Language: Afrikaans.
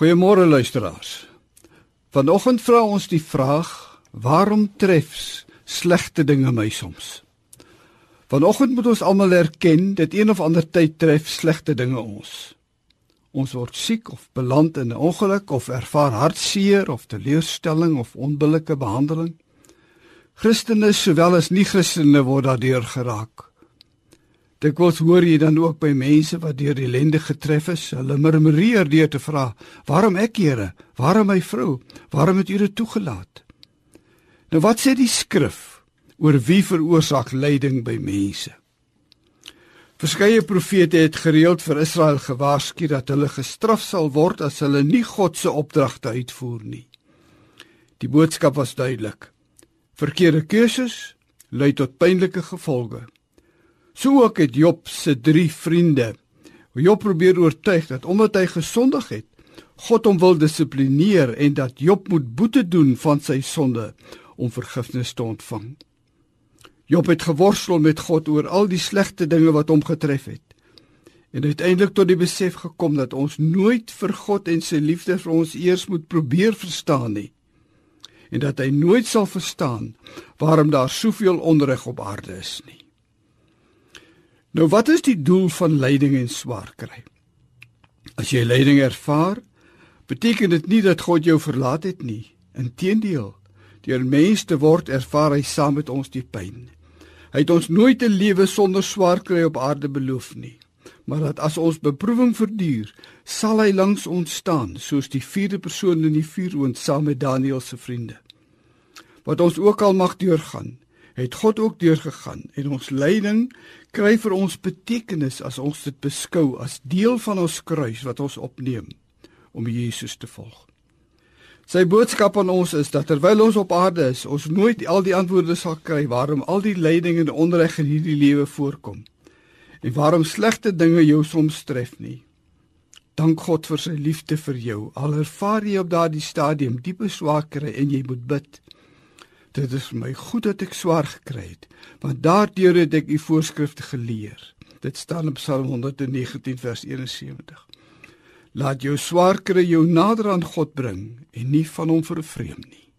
Goeiemôre luisteraars. Vanoggend vra ons die vraag: Waarom tref slegte dinge my soms? Vanoggend moet ons almal erken dat een of ander tyd tref slegte dinge ons. Ons word siek of beland in 'n ongeluk of ervaar hartseer of teleurstelling of onbillike behandeling. Christene sowel as nie-Christene word daardeur geraak. Kos hoor jy dan ook by mense wat deur ellende getref is, hulle murmureer deur te vra: "Waarom ek, Here? Waarom my vrou? Waarom het U dit toegelaat?" Nou wat sê die skrif oor wie veroorsaak lyding by mense? Verskeie profete het gereeld vir Israel gewaarsku dat hulle gestraf sal word as hulle nie God se opdragte uitvoer nie. Die boodskap was duidelik. Verkeerde keuses lei tot pynlike gevolge. So ook het Job se drie vriende. Job probeer oortuig dat omdat hy gesondig het, God hom wil dissiplineer en dat Job moet boete doen van sy sonde om vergifnis te ontvang. Job het geworstel met God oor al die slegte dinge wat hom getref het. En uiteindelik tot die besef gekom dat ons nooit vir God en sy liefde vir ons eers moet probeer verstaan nie. En dat hy nooit sal verstaan waarom daar soveel onreg op aarde is nie. Nou wat is die doel van lyding en swaar kry? As jy lyding ervaar, beteken dit nie dat God jou verlaat het nie. Inteendeel, deur mens te word ervaar hy saam met ons die pyn. Hy het ons nooit 'n lewe sonder swaar kry op aarde beloof nie, maar dat as ons beproewing verduur, sal hy langs ons staan, soos die vierde persoon in die vuuroond saam met Daniël se vriende. Wat ons ook al mag deurgaan, het God ook deurgegaan en ons lyding kry vir ons betekenis as ons dit beskou as deel van ons kruis wat ons opneem om Jesus te volg. Sy boodskap aan ons is dat terwyl ons op aarde is, ons nooit al die antwoorde sal kry waarom al die lyding en onreg in hierdie lewe voorkom en waarom slegte dinge jou soms tref nie. Dank God vir sy liefde vir jou. Al ervaar jy op daardie stadium diepe swaarkry en jy moet bid. Dit is my goed dat ek swaar gekry het, want daardeur het ek u voorskrifte geleer. Dit staan in Psalm 119 vers 71. Laat jou swaar kry jou nader aan God bring en nie van hom vervreem nie.